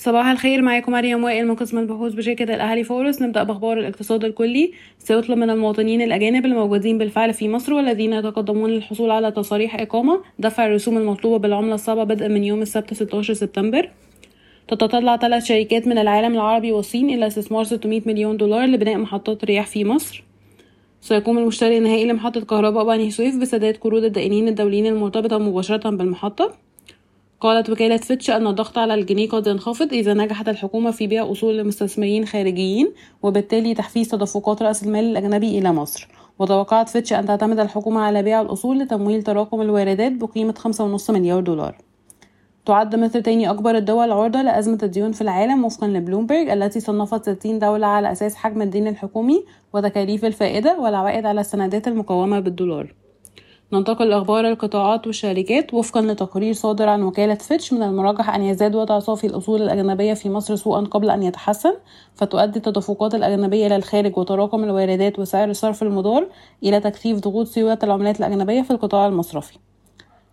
صباح الخير معاكم مريم وائل من قسم البحوث بشركة الأهلي فاروس. نبدأ بأخبار الاقتصاد الكلي. سيطلب من المواطنين الأجانب الموجودين بالفعل في مصر والذين يتقدمون للحصول على تصاريح إقامة دفع الرسوم المطلوبة بالعملة الصعبة بدءا من يوم السبت 16 سبتمبر. تتطلع ثلاث شركات من العالم العربي والصين إلى استثمار 600 مليون دولار لبناء محطات رياح في مصر. سيقوم المشتري النهائي لمحطة كهرباء بني سويف بسداد قروض الدائنين الدوليين المرتبطة مباشرة بالمحطة. قالت وكالة فيتش أن الضغط على الجنيه قد ينخفض إذا نجحت الحكومة في بيع أصول لمستثمرين خارجيين وبالتالي تحفيز تدفقات رأس المال الأجنبي إلى مصر. وتوقعت فيتش أن تعتمد الحكومة على بيع الأصول لتمويل تراكم الواردات بقيمة 5.5 مليار دولار. تعد مصر تاني أكبر الدول عرضة لأزمة الديون في العالم وفقا لبلومبرج التي صنفت 60 دولة على أساس حجم الدين الحكومي وتكاليف الفائدة والعوائد على السندات المقومة بالدولار. ننتقل لأخبار القطاعات والشركات. وفقا لتقرير صادر عن وكالة فيتش من المرجح أن يزداد وضع صافي الأصول الأجنبية في مصر سوءا قبل أن يتحسن فتؤدي التدفقات الأجنبية إلى الخارج وتراكم الواردات وسعر الصرف المدار إلى تكثيف ضغوط سيولة العملات الأجنبية في القطاع المصرفي.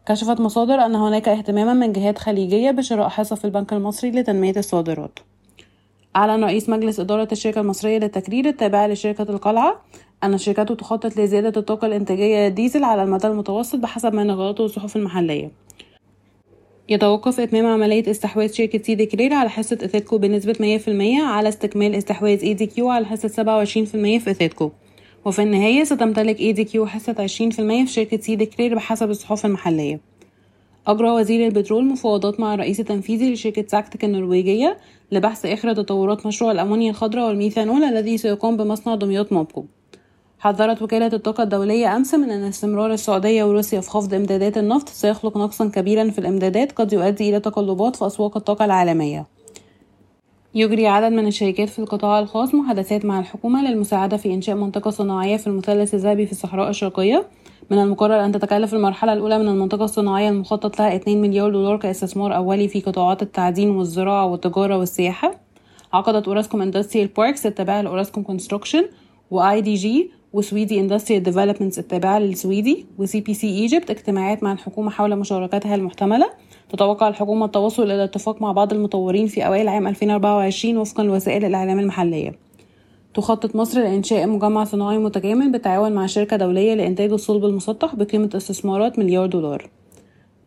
كشفت مصادر أن هناك اهتماما من جهات خليجية بشراء حصة في البنك المصري لتنمية الصادرات. أعلن رئيس مجلس إدارة الشركة المصرية للتكرير التابعة لشركة القلعة أن شركته تخطط لزيادة الطاقة الإنتاجية للديزل على المدى المتوسط بحسب ما نقلته الصحف المحلية. يتوقف إتمام عملية استحواذ شركة سيدي كرير على حصة ETHYDCO بنسبة 100% على استكمال استحواذ ADQ على حصة 27% في ETHYDCO وفي النهاية ستمتلك ADQ حصة 20% في شركة سيدي كرير بحسب الصحف المحلية. أجرى وزير البترول مفاوضات مع الرئيس التنفيذي لشركة Scatec النرويجية لبحث آخر تطورات مشروع الأمونيا الخضراء والميثانول الذي سيقام بمصنع دمياط موبكو. حذرت وكالة الطاقة الدولية أمس من أن استمرار السعودية وروسيا في خفض إمدادات النفط سيخلق نقصا كبيرا في الإمدادات قد يؤدي إلى تقلبات في أسواق الطاقة العالمية. يجري عدد من الشركات في القطاع الخاص محادثات مع الحكومة للمساعدة في إنشاء منطقة صناعية في المثلث الذهبي في الصحراء الشرقية. من المقرر أن تتكلف المرحلة الأولى من المنطقة الصناعية المخطط لها 2 مليار دولار كاستثمار أولي في قطاعات التعدين والزراعة والتجارة والسياحة. عقدت Orascom Industrial Parks التابعة ل Orascom Construction و IDG و Elsewedy Industrial Developments التابعة للسويدي و CPC Egypt اجتماعات مع الحكومة حول مشاركاتها المحتملة. تتوقع الحكومة التوصل إلى اتفاق مع بعض المطورين في أوائل عام 2024 وفقا لوسائل الإعلام المحلية. تخطط مصر لإنشاء مجمع صناعي متكامل بالتعاون مع شركة دولية لإنتاج الصلب المسطح بقيمة استثمارات مليار دولار.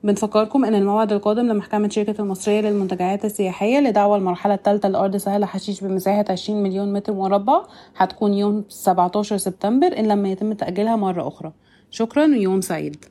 بنفكركم إن الموعد القادم لمحكمة شركة المصرية للمنتجعات السياحية لدعوى المرحلة الثالثة لأرض سهل حشيش بمساحة 20 مليون متر مربع. هتكون يوم 17 سبتمبر إن لم يتم تأجيلها مرة أخرى. شكرا ويوم سعيد.